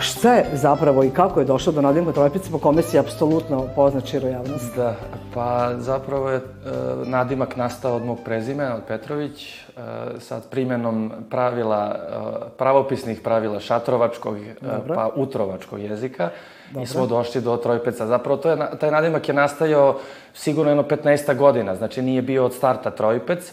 šta je zapravo i kako je došlo do nadimka Trojpice po kome si apsolutno poznat širo javnost? Da, pa zapravo je e, nadimak nastao od mog prezimena, od Petrović, e, sad primenom pravila, e, pravopisnih pravila šatrovačkog, e, pa utrovačkog jezika Dobro. i smo došli do Trojpeca. Zapravo to je, taj nadimak je nastajao sigurno jedno 15 godina, znači nije bio od starta Trojpec.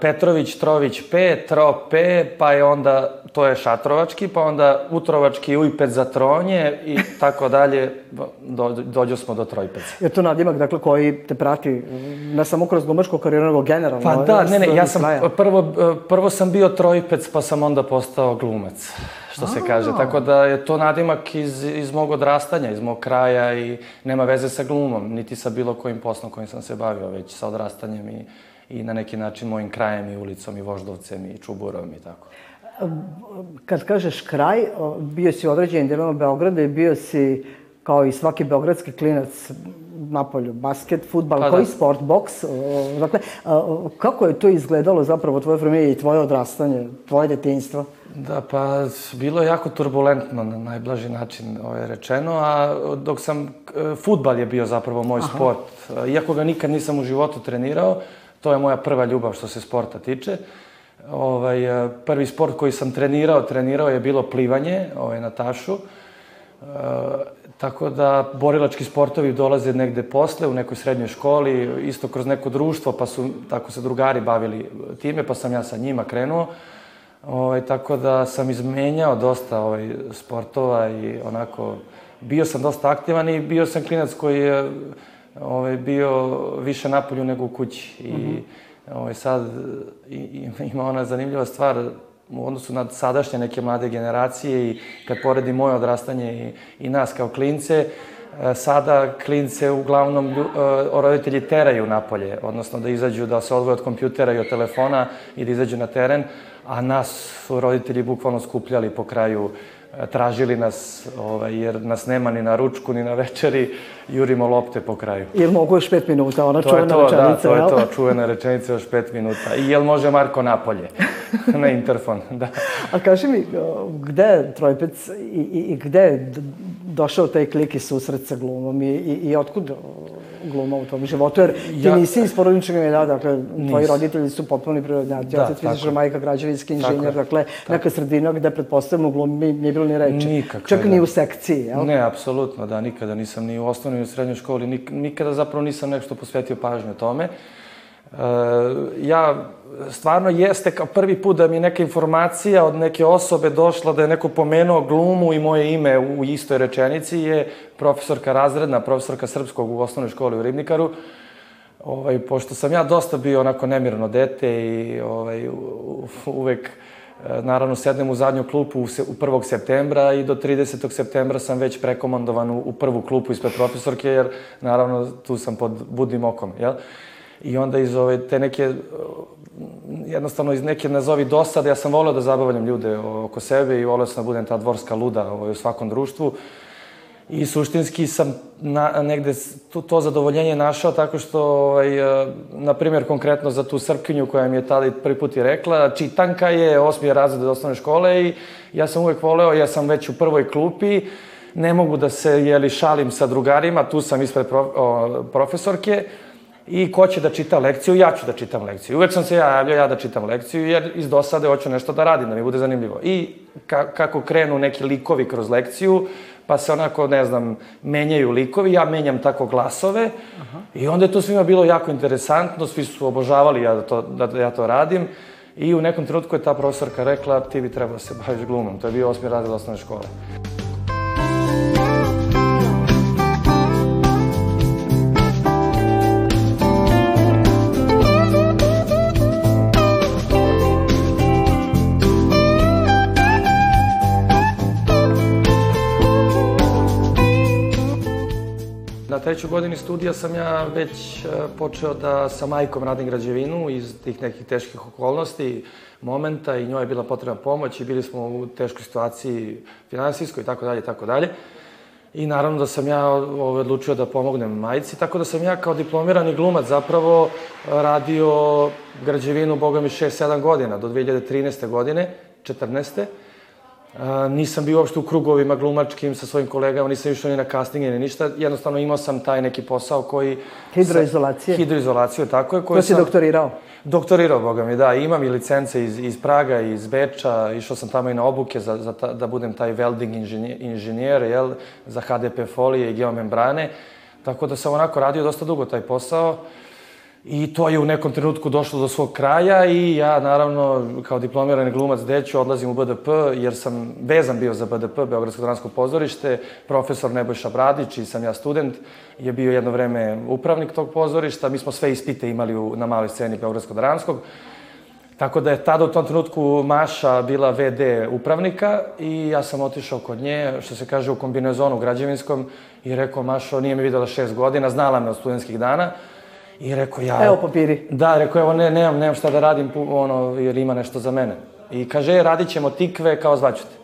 Petrović, Trović, P, Tro, P, pa je onda, to je šatrovački, pa onda utrovački ujpec za tronje i tako dalje, do, dođo smo do Trojpeca. Je to nadimak dakle, koji te prati ne samo kroz glumačku karijeru, nego generalno? Pa da, ne, ne, ja sam, prvo, prvo sam bio trojpec, pa sam onda postao glumac, što se kaže. Tako da je to nadimak iz, iz mog odrastanja, iz mog kraja i nema veze sa glumom, niti sa bilo kojim poslom kojim sam se bavio, već sa odrastanjem i, i na neki način mojim krajem i ulicom i voždovcem i čuburom i tako. Kad kažeš kraj, bio si u određenim dijelima Beograda i bio si kao i svaki beogradski klinac napolju, basket, futbal, Pa da. koji sport, boks. Dakle, kako je to izgledalo zapravo tvoje vreme i tvoje odrastanje, tvoje detinjstvo? Da, pa bilo je jako turbulentno na najblaži način ovaj, rečeno, a dok sam, futbal je bio zapravo moj Aha. sport. Iako ga nikad nisam u životu trenirao, to je moja prva ljubav što se sporta tiče. Ovaj, e, prvi sport koji sam trenirao, trenirao je bilo plivanje ovaj, na tašu. E, tako da borilački sportovi dolaze negde posle, u nekoj srednjoj školi, isto kroz neko društvo, pa su tako se drugari bavili time, pa sam ja sa njima krenuo. Ovaj, tako da sam izmenjao dosta ovaj, sportova i onako, bio sam dosta aktivan i bio sam klinac koji je ovaj, bio više napolju nego u kući. I ovaj, sad i, i, ima ona zanimljiva stvar, u odnosu na sadašnje neke mlade generacije i kad poredim moje odrastanje i, i nas kao klince, e, sada klince uglavnom e, roditelji teraju napolje, odnosno da izađu, da se odvoje od kompjutera i od telefona i da izađu na teren, a nas su roditelji bukvalno skupljali po kraju, e, tražili nas, ovaj, jer nas nema ni na ručku, ni na večeri, jurimo lopte po kraju. Jel mogu još pet minuta, ona To je čuvena to, da, rečenica, to je jel? to, čuvena rečenica još pet minuta. I jel može Marko napolje? na interfon, da. A kaži mi, gde je Trojpec i, i, i gde je došao taj klik i susret sa glumom i, i, i otkud gluma u tom životu? Jer ti Ja- nisi iz porodičnog milija, dakle, tvoji Nisam. roditelji su potpuni prirodnjaci, Da, otac fizičar, tako. majka građevinski Tako inženjer, je. dakle, neka sredina gde pretpostavljamo u glumi nije bilo ni reči. Nikakve, Čak da. ni u sekciji, jel? Ne, apsolutno, da, nikada nisam ni u osnovnoj ni u srednjoj školi, nik, nikada zapravo nisam nešto posvetio pažnju tome. E, ja, stvarno jeste kao prvi put da mi neka informacija od neke osobe došla da je neko pomenuo glumu i moje ime u istoj rečenici je profesorka razredna, profesorka srpskog u osnovnoj školi u Ribnikaru. Ovaj, pošto sam ja dosta bio onako nemirno dete i ovaj, uvek e, naravno sednem u zadnju klupu u, se, u 1. septembra i do 30. septembra sam već prekomandovan u, prvu klupu ispred profesorke, jer naravno tu sam pod budnim okom, jel? I onda iz ove, te neke, jednostavno iz neke nazovi dosade, ja sam voleo da zabavljam ljude oko sebe i voleo sam da budem ta dvorska luda ovaj, u svakom društvu. I suštinski sam na, negde to, to zadovoljenje našao tako što, ovaj, e, na primjer, konkretno za tu Srpkinju koja mi je tada prvi put i rekla, čitanka je osmi razred osnovne škole i ja sam uvek voleo, ja sam već u prvoj klupi, ne mogu da se, jeli, šalim sa drugarima, tu sam ispred prof, o, profesorke, I ko će da čita lekciju? Ja ću da čitam lekciju. Uvek sam se ja javljao ja da čitam lekciju, jer iz dosade hoću nešto da radim, da mi bude zanimljivo. I ka, kako krenu neki likovi kroz lekciju, pa se onako, ne znam, menjaju likovi, ja menjam tako glasove Aha. i onda je to svima bilo jako interesantno, svi su obožavali ja da, to, da ja to radim i u nekom trenutku je ta profesorka rekla ti bi trebao da se baviš glumom. To je bio osmi razred osnovne škole. Trećoj godini studija sam ja već e, počeo da sa majkom radim građevinu iz tih nekih teških okolnosti, momenta i njoj je bila potrebna pomoć i bili smo u teškoj situaciji finansijskoj i tako dalje i tako dalje. I naravno da sam ja ovaj, odlučio da pomognem majici, tako da sam ja kao diplomirani glumac zapravo radio građevinu, boga mi, 6-7 godina, do 2013. godine, 14. Uh, nisam bio uopšte u krugovima glumačkim sa svojim kolegama, nisam išao ni na castinge, ni ništa. Jednostavno imao sam taj neki posao koji... Hidroizolacije? Sa, hidroizolaciju, tako je. Koji to si sam, doktorirao? Doktorirao, boga mi, da. Imam i licence iz, iz Praga, iz Beča, išao sam tamo i na obuke za, za ta, da budem taj welding inženjer, inženjer jel, za HDP folije i geomembrane. Tako da sam onako radio dosta dugo taj posao. I to je u nekom trenutku došlo do svog kraja i ja, naravno, kao diplomirani glumac deću, odlazim u BDP, jer sam vezan bio za BDP, Beogradsko dransko pozorište. Profesor Nebojša Bradić, i sam ja student, je bio jedno vreme upravnik tog pozorišta. Mi smo sve ispite imali u, na maloj sceni Beogradsko dranskog. Tako da je tada u tom trenutku Maša bila VD upravnika i ja sam otišao kod nje, što se kaže, u kombinezonu građevinskom i rekao, Mašo, nije mi videla šest godina, znala me od studentskih dana, I rekao ja... Evo papiri. Da, rekao, evo, ne, nemam, nemam šta da radim, ono, jer ima nešto za mene. I kaže, e, radit ćemo tikve, kao zvaću te.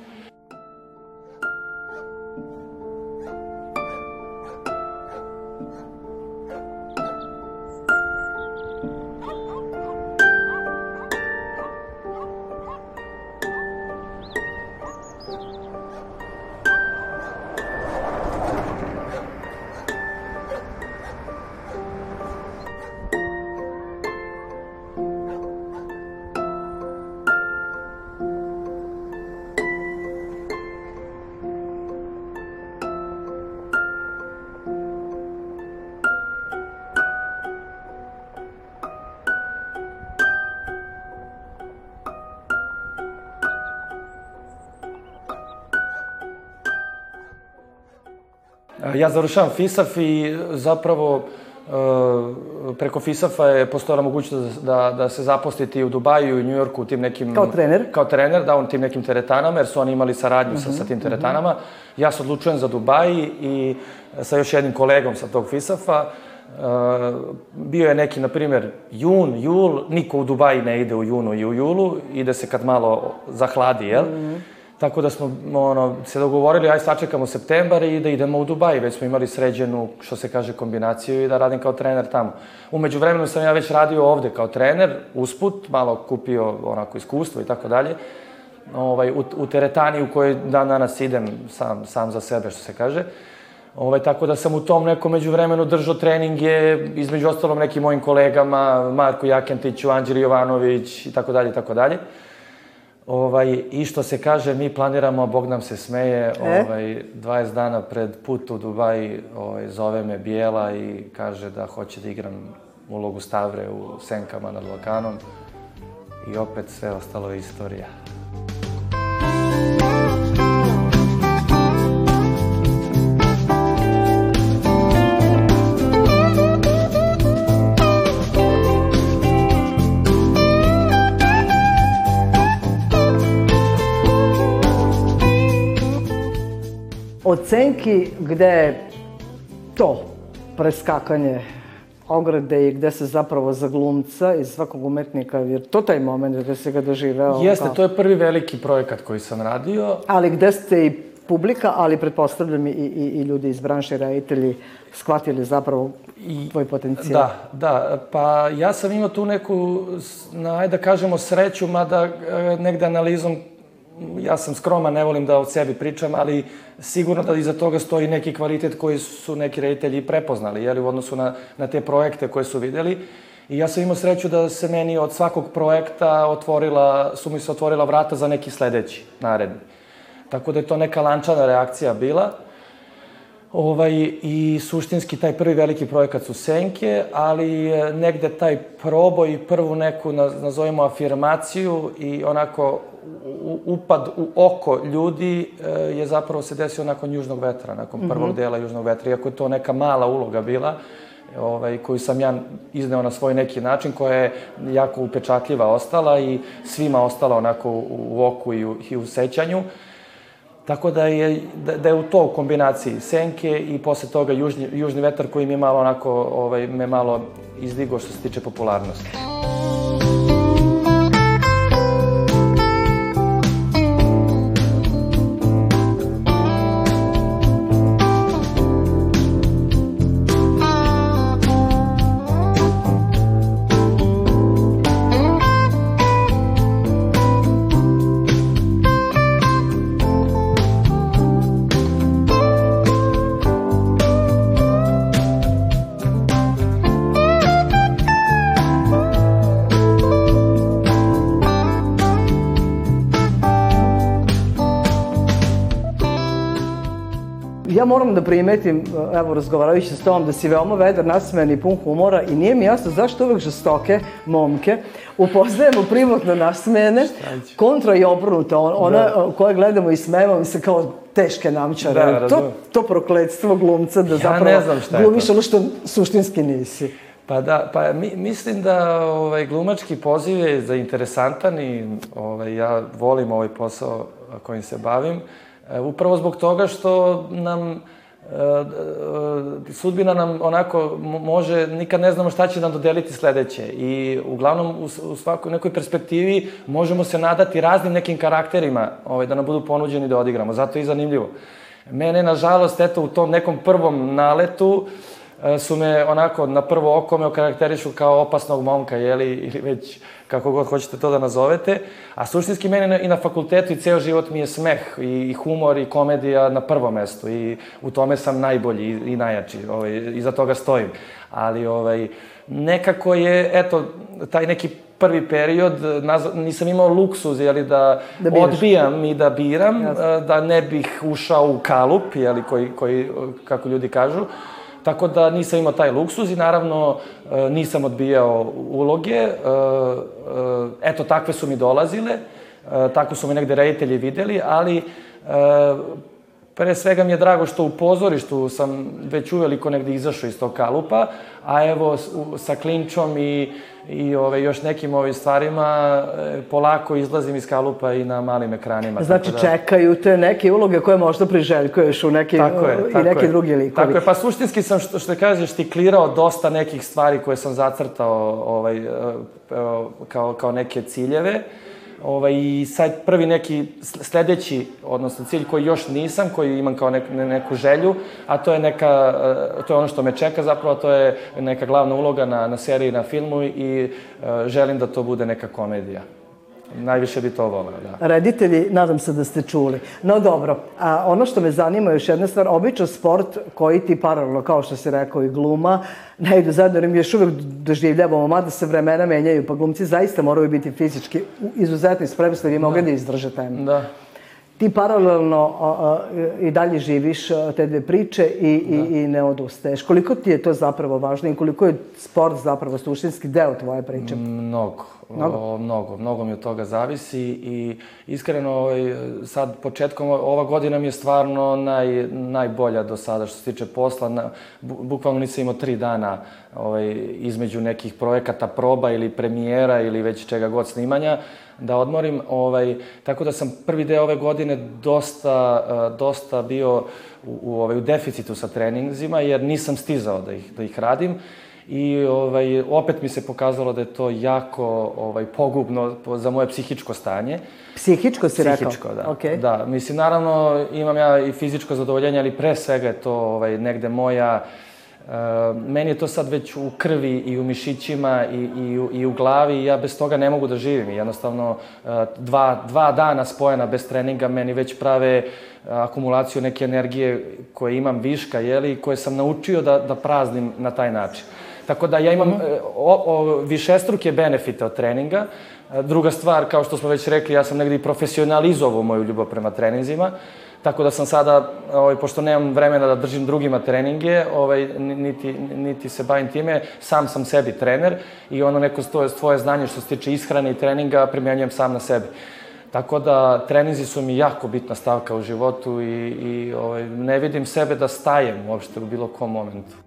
Ja završavam FISAF i zapravo e, preko FISAF-a je postojala mogućnost da, da se zaposliti u Dubaju i u Njujorku u tim nekim... Kao trener? Kao trener, da, u tim nekim teretanama, jer su oni imali saradnju uh -huh, sa, sa tim mhm, teretanama. Uh -huh. Ja se odlučujem za Dubaj i sa još jednim kolegom sa tog FISAF-a Uh, bio je neki, na primjer, jun, jul, niko u Dubaji ne ide u junu i u julu, ide se kad malo zahladi, jel? Mm -hmm. Tako da smo ono, se dogovorili, aj sačekamo septembar i da idemo u Dubaj. Već smo imali sređenu, što se kaže, kombinaciju i da radim kao trener tamo. Umeđu vremenu sam ja već radio ovde kao trener, usput, malo kupio onako iskustvo i tako dalje. Ovaj, u, u teretani u kojoj dan danas idem sam, sam za sebe, što se kaže. Ovaj, tako da sam u tom nekom međuvremenu držao treninge, između ostalom nekim mojim kolegama, Marku Jakentiću, Anđeli Jovanović i tako dalje i tako dalje. Ovaj, I što se kaže, mi planiramo, Bog nam se smeje, e? ovaj, 20 dana pred put u Dubaji ovaj, zove me Bijela i kaže da hoće da igram ulogu Stavre u Senkama nad Balkanom. I opet sve ostalo je istorija. Ocenki gde to preskakanje ograde i gde se zapravo za glumca i svakog umetnika, jer to taj moment gde se ga doživeo. Jeste, kao... to je prvi veliki projekat koji sam radio. Ali gde ste i publika, ali pretpostavljam i, i, i ljudi iz branše, reditelji, shvatili zapravo I, tvoj potencijal. Da, da. Pa ja sam imao tu neku, na, ajde da kažemo, sreću, mada e, negde analizom ja sam skroman, ne volim da o sebi pričam, ali sigurno da iza toga stoji neki kvalitet koji su neki reditelji prepoznali, jeli, u odnosu na, na te projekte koje su videli. I ja sam imao sreću da se meni od svakog projekta otvorila, su mi se otvorila vrata za neki sledeći, naredni. Tako da je to neka lančana reakcija bila. Ovaj, I suštinski taj prvi veliki projekat su Senke, ali negde taj proboj i prvu neku, nazovimo, afirmaciju i onako upad u oko ljudi e, je zapravo se desio nakon Južnog vetra, nakon mhm. prvog mm -hmm. dela Južnog vetra, iako je to neka mala uloga bila, ovaj, koju sam ja izneo na svoj neki način, koja je jako upečatljiva ostala i svima ostala onako u, u oku i u, i u sećanju. Tako da je, da, da je u to u kombinaciji senke i posle toga južni, južni vetar koji mi je malo onako, ovaj, me malo izdigo što se tiče popularnosti. Ja moram da primetim, evo razgovarajući s tobom, da si veoma vedar, nasmejan i pun humora i nije mi jasno zašto uvek žestoke momke upoznajemo privatno nasmene, kontra i obrnuto, ona da. koje gledamo i smemo se kao teške namčare. Da, to, to prokledstvo glumca da ja zapravo ne znam šta glumiš ono što suštinski nisi. Pa da, pa mi, mislim da ovaj, glumački poziv je zainteresantan i ovaj, ja volim ovaj posao kojim se bavim. E, upravo zbog toga što nam e, e, sudbina nam onako može, nikad ne znamo šta će nam dodeliti sledeće i uglavnom u, u svakoj nekoj perspektivi možemo se nadati raznim nekim karakterima ovaj, da nam budu ponuđeni da odigramo, zato je i zanimljivo. Mene, nažalost, eto, u tom nekom prvom naletu, uh, E, su me onako na prvo oko me okarakterišu kao opasnog momka, jeli, ili već kako god hoćete to da nazovete. A suštinski meni i na fakultetu i ceo život mi je smeh i, humor i komedija na prvo mesto i u tome sam najbolji i, i najjači, ovaj, iza toga stojim. Ali ovaj, nekako je, eto, taj neki prvi period, nisam imao luksuz, jeli, da, da odbijam i da biram, Jasne. da ne bih ušao u kalup, jeli, koji, koji, kako ljudi kažu. Tako da nisam imao taj luksuz i naravno e, nisam odbijao uloge. E, e, eto, takve su mi dolazile, tako su me negde reditelji videli, ali pre svega mi je drago što u pozorištu sam već uveliko negde izašao iz tog kalupa, a evo sa klinčom i i ove, još nekim ovim stvarima e, polako izlazim iz kalupa i na malim ekranima. Znači da... čekaju te neke uloge koje možda priželjkuješ u neki, tako je, tako i neki je. drugi likovi. Tako je, pa suštinski sam, što, što kažeš, ti klirao dosta nekih stvari koje sam zacrtao ovaj, e, kao, kao neke ciljeve. Ovaj, I sad prvi neki sledeći, odnosno cilj koji još nisam, koji imam kao nek, neku želju, a to je neka, eh, to je ono što me čeka zapravo, to je neka glavna uloga na, na seriji, na filmu i uh, želim da to bude neka komedija. Najviše bi to voleo, da. Reditelji, nadam se da ste čuli. No dobro, a ono što me zanima još jedna stvar, običan sport koji ti paralelno, kao što si rekao, i gluma, ne idu zajedno, jer mi još uvek doživljavamo, mada se vremena menjaju, pa glumci zaista moraju biti fizički izuzetno spremni bi mogli da, da izdrže temu. Da. Ti paralelno a, a, i dalje živiš te dve priče i, i, da. i ne odustaješ. Koliko ti je to zapravo važno i koliko je sport zapravo suštinski deo tvoje priče? Mnogo. Mnogo? O, mnogo, mnogo mi od toga zavisi i iskreno ovaj, sad početkom, ova godina mi je stvarno naj, najbolja do sada što se tiče posla. Na, bukvalno nisam imao tri dana ovaj, između nekih projekata, proba ili premijera ili već čega god snimanja da odmorim. Ovaj, tako da sam prvi deo ove godine dosta, dosta bio u, u, ovaj, u deficitu sa treninzima jer nisam stizao da ih, da ih radim i ovaj, opet mi se pokazalo da je to jako ovaj, pogubno za moje psihičko stanje. Psihičko si rekao? Psihičko, da. Okay. Da, mislim, naravno imam ja i fizičko zadovoljenje, ali pre svega je to ovaj, negde moja Uh, meni je to sad već u krvi i u mišićima i, i, u, i u glavi i ja bez toga ne mogu da živim. Jednostavno, uh, dva, dva dana spojena bez treninga meni već prave uh, akumulaciju neke energije koje imam viška, jeli, koje sam naučio da, da praznim na taj način. Tako da ja imam mhm. e, o, o, višestruke benefite od treninga. E, druga stvar, kao što smo već rekli, ja sam negdje i profesionalizovao moju ljubav prema treninzima. Tako da sam sada, ovaj, pošto nemam vremena da držim drugima treninge, ovaj, niti, niti se bavim time, sam sam sebi trener i ono neko svoje, svoje znanje što se tiče ishrane i treninga primjenjujem sam na sebi. Tako da treninzi su mi jako bitna stavka u životu i, i ovaj, ne vidim sebe da stajem uopšte u bilo kom momentu.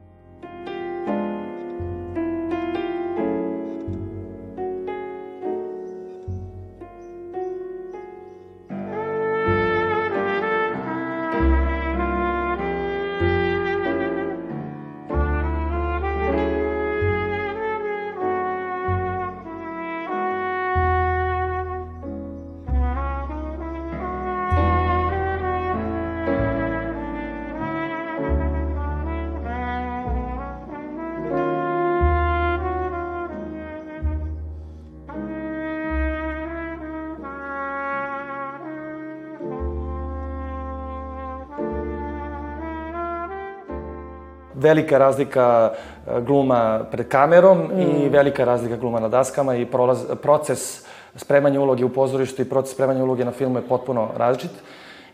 Velika razlika e, gluma pred kamerom mm. i velika razlika gluma na daskama i prolaz, proces spremanja uloge u pozorištu i proces spremanja uloge na filmu je potpuno različit.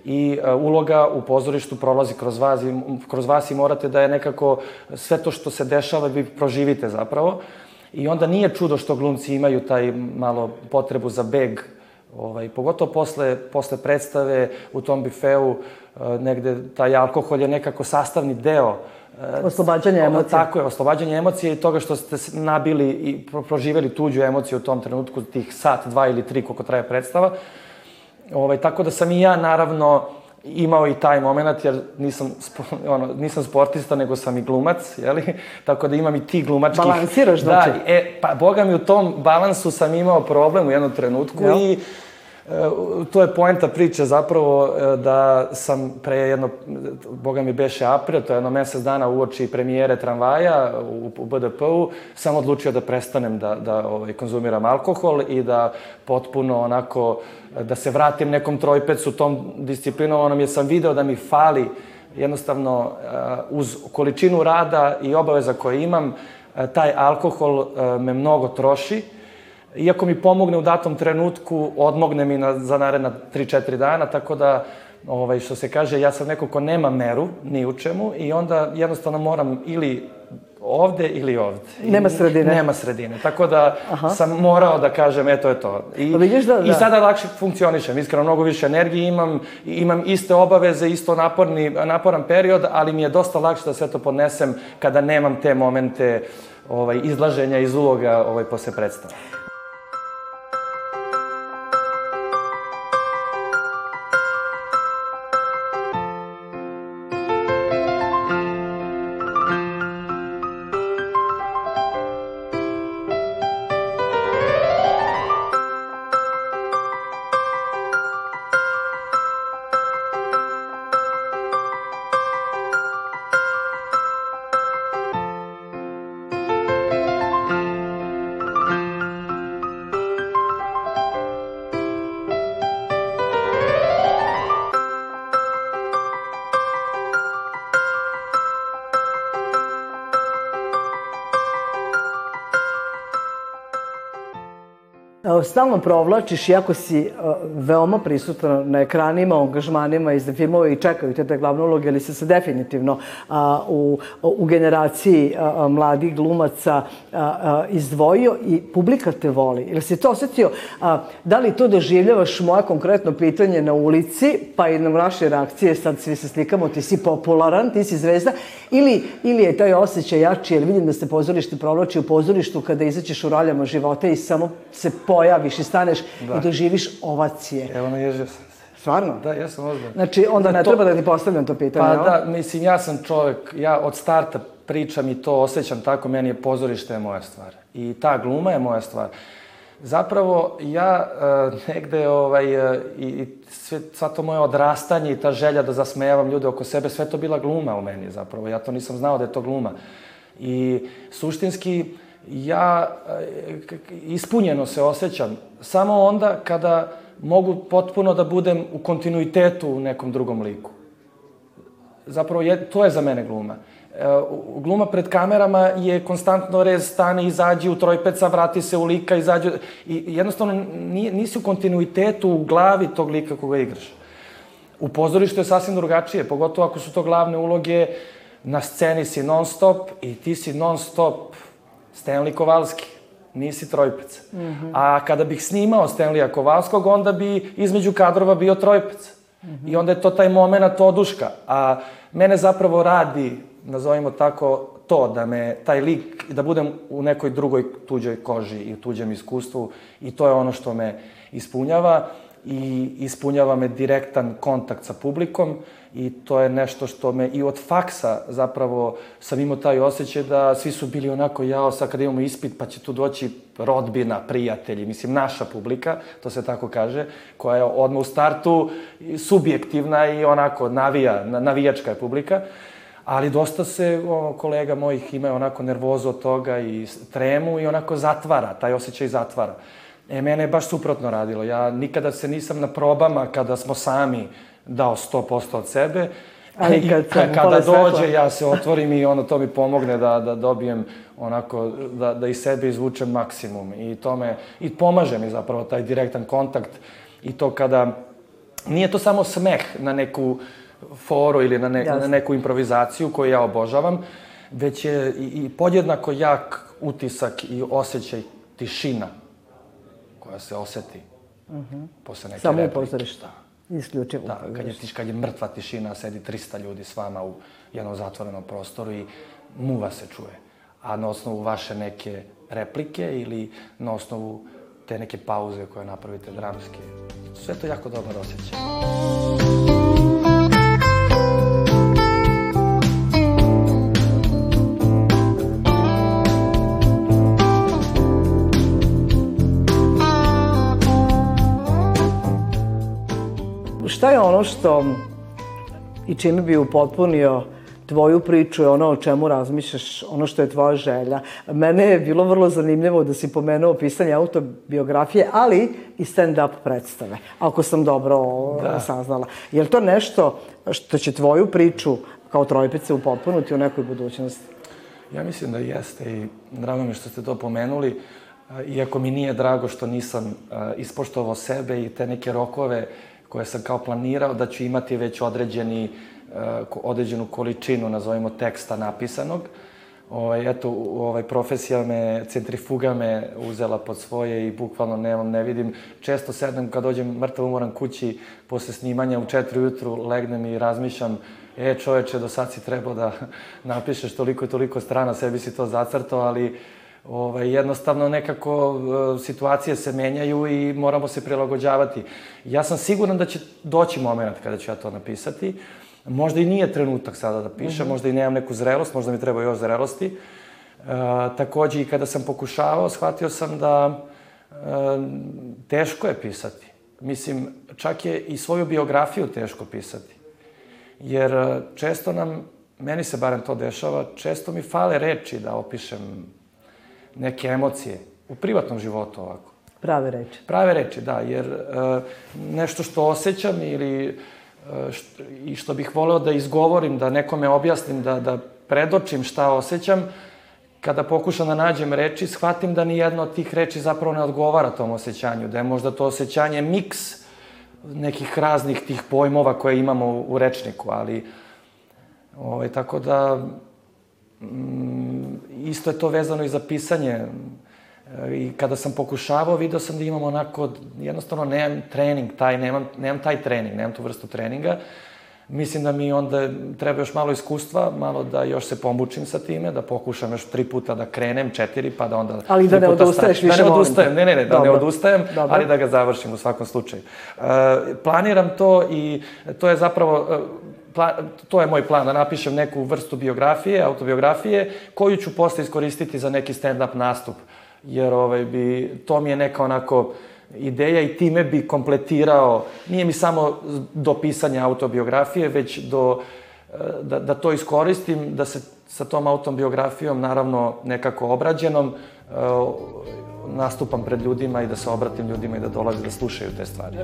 i uh, uloga u pozorištu prolazi kroz vas, i, kroz vas i morate da je nekako sve to što se dešava vi proživite zapravo. I onda nije čudo što glumci imaju taj malo potrebu za beg, ovaj, pogotovo posle, posle predstave u tom bifeu, uh, negde taj alkohol je nekako sastavni deo uh, Oslobađanje emocija. Tako je, oslobađanje emocije i toga što ste nabili i proživeli tuđu emociju u tom trenutku, tih sat, dva ili tri, koliko traje predstava. Ovaj, tako da sam i ja, naravno, imao i taj moment, jer nisam, ono, nisam sportista, nego sam i glumac, jeli? Tako da imam i ti glumačkih... Balansiraš, znači? Da, e, pa, boga mi, u tom balansu sam imao problem u jednom trenutku Jel? i to je poenta priče zapravo e, da sam pre jedno, boga mi beše april, to je jedno mesec dana uoči premijere tramvaja u, u BDP-u, sam odlučio da prestanem da, da ovaj, konzumiram alkohol i da potpuno onako, da se vratim nekom trojpecu tom disciplinovanom, jer sam video da mi fali jednostavno e, uz količinu rada i obaveza koje imam, taj alkohol me mnogo troši iako mi pomogne u datom trenutku, odmogne mi na, za naredna 3-4 dana, tako da, ovaj, što se kaže, ja sam neko ko nema meru ni u čemu i onda jednostavno moram ili ovde ili ovde. Nema sredine. Nema sredine. Tako da Aha. sam morao da kažem, eto je to. I, pa vidiš da, da. I sada lakše funkcionišem. Iskreno, mnogo više energije imam, imam iste obaveze, isto naporni, naporan period, ali mi je dosta lakše da sve to podnesem kada nemam te momente ovaj, izlaženja iz uloga ovaj, posle predstava. Stalno provlačiš, iako si uh, veoma prisutan na ekranima, angažmanima iz filmova i čekaju te te glavne uloge, ali si se definitivno uh, u, u generaciji uh, mladih glumaca uh, uh, izdvojio i publika te voli. Ili si to osetio? Uh, da li to doživljavaš moje konkretno pitanje na ulici, pa i na naše reakcije, sad svi se slikamo, ti si popularan, ti si zvezda, ili, ili je taj osjećaj jači, jer vidim da se pozorište provlači u pozorištu kada izaćeš u roljama života i samo se pojaviš i staneš da. i doživiš ovacije. Evo, naježio sam se. Stvarno? Da, ja sam ozbiljno. Znači, onda ne to... treba da ti postavljam to pitanje, Pa da, mislim, ja sam čovjek, ja od starta pričam i to osjećam tako, meni je pozorište je moja stvar. I ta gluma je moja stvar. Zapravo, ja e, negde ovaj, e, i sve, sva to moje odrastanje i ta želja da zasmejavam ljude oko sebe, sve to bila gluma u meni zapravo. Ja to nisam znao da je to gluma. I suštinski, ja e, ispunjeno se osjećam samo onda kada mogu potpuno da budem u kontinuitetu u nekom drugom liku. Zapravo, je, to je za mene gluma. E, gluma pred kamerama je konstantno rez, stane, izađi u trojpeca, vrati se u lika, izađi... I jednostavno nije, nisi u kontinuitetu u glavi tog lika koga igraš. U pozorištu je sasvim drugačije, pogotovo ako su to glavne uloge, na sceni si non stop i ti si non stop Stanley Kovalski, nisi trojpec. Mm -hmm. A kada bih snimao Stanleya Kovalskog, onda bi između kadrova bio trojpec. Mm -hmm. I onda je to taj moment oduška. A mene zapravo radi, nazovimo tako, to da me taj lik, da budem u nekoj drugoj tuđoj koži i u tuđem iskustvu i to je ono što me ispunjava i ispunjava me direktan kontakt sa publikom i to je nešto što me i od faksa zapravo sam imao taj osjećaj da svi su bili onako jao sad kad imamo ispit pa će tu doći rodbina, prijatelji, mislim naša publika, to se tako kaže, koja je odmah u startu subjektivna i onako navija, navijačka je publika. Ali dosta se o, kolega mojih ima onako nervozo od toga i tremu i onako zatvara, taj osjećaj zatvara. E, mene je baš suprotno radilo. Ja nikada se nisam na probama, kada smo sami dao 100% od sebe, Ali kad I kada dođe, svetla. ja se otvorim i ono to mi pomogne da, da dobijem onako, da, da iz sebe izvučem maksimum. I to me, i pomaže mi zapravo taj direktan kontakt i to kada nije to samo smeh na neku foru ili na, ne, na neku improvizaciju koju ja obožavam, već je i, i podjednako jak utisak i osjećaj tišina koja se oseti uh mhm. -huh. posle neke Samo replike. Samo Isključivo. Da, kad je, kad je mrtva tišina, sedi 300 ljudi s vama u jednom zatvorenom prostoru i muva se čuje. A na osnovu vaše neke replike ili na osnovu te neke pauze koje napravite dramske, sve to jako dobro osjeća. Šta je ono što i čime bi upotpunio tvoju priču i ono o čemu razmišljaš, ono što je tvoja želja. Mene je bilo vrlo zanimljivo da si pomenuo pisanje autobiografije, ali i stand-up predstave, ako sam dobro da. saznala. Je li to nešto što će tvoju priču kao trojpice upotpunuti u nekoj budućnosti? Ja mislim da jeste i drago mi što ste to pomenuli, iako mi nije drago što nisam ispoštovao sebe i te neke rokove koje sam kao planirao da ću imati već određeni, uh, određenu količinu, nazovimo, teksta napisanog. Ovaj, eto, ovaj, profesija me, centrifuga me uzela pod svoje i bukvalno nemam, ne vidim. Često sednem kad dođem mrtav umoran kući posle snimanja u četiri ujutru, legnem i razmišljam e čoveče, do sad si trebao da napišeš toliko i toliko strana, sebi si to zacrtao, ali ovaj, jednostavno nekako e, situacije se menjaju i moramo se prilagođavati. Ja sam siguran da će doći moment kada ću ja to napisati. Možda i nije trenutak sada da pišem, mm -hmm. možda i nemam neku zrelost, možda mi treba još zrelosti. E, takođe i kada sam pokušavao, shvatio sam da e, teško je pisati. Mislim, čak je i svoju biografiju teško pisati. Jer e, često nam, meni se barem to dešava, često mi fale reči da opišem neke emocije u privatnom životu ovako. Prave reči. Prave reči, da, jer e, nešto što osjećam ili e, što, i što bih voleo da izgovorim, da nekome objasnim, da, da predočim šta osjećam, kada pokušam da nađem reči, shvatim da ni jedna od tih reči zapravo ne odgovara tom osjećanju, da je možda to osjećanje miks nekih raznih tih pojmova koje imamo u, u rečniku, ali ovaj, tako da isto je to vezano i za pisanje. E, I kada sam pokušavao, video sam da imam onako, jednostavno nemam trening taj, nemam, nemam taj trening, nemam tu vrstu treninga. Mislim da mi onda treba još malo iskustva, malo da još se pomučim sa time, da pokušam još tri puta da krenem, četiri, pa da onda... Ali da ne odustaješ više Da ne odustajem, ne, ne, ne, da Dobro. ne odustajem, Dobro. ali da ga završim u svakom slučaju. Uh, planiram to i to je zapravo uh, to je moj plan, da napišem neku vrstu biografije, autobiografije, koju ću posle iskoristiti za neki stand-up nastup. Jer ovaj, bi, to mi je neka onako ideja i time bi kompletirao, nije mi samo do pisanja autobiografije, već do, eh, da, da to iskoristim, da se sa tom autobiografijom, naravno nekako obrađenom, eh, nastupam pred ljudima i da se obratim ljudima i da dolaze da slušaju te stvari.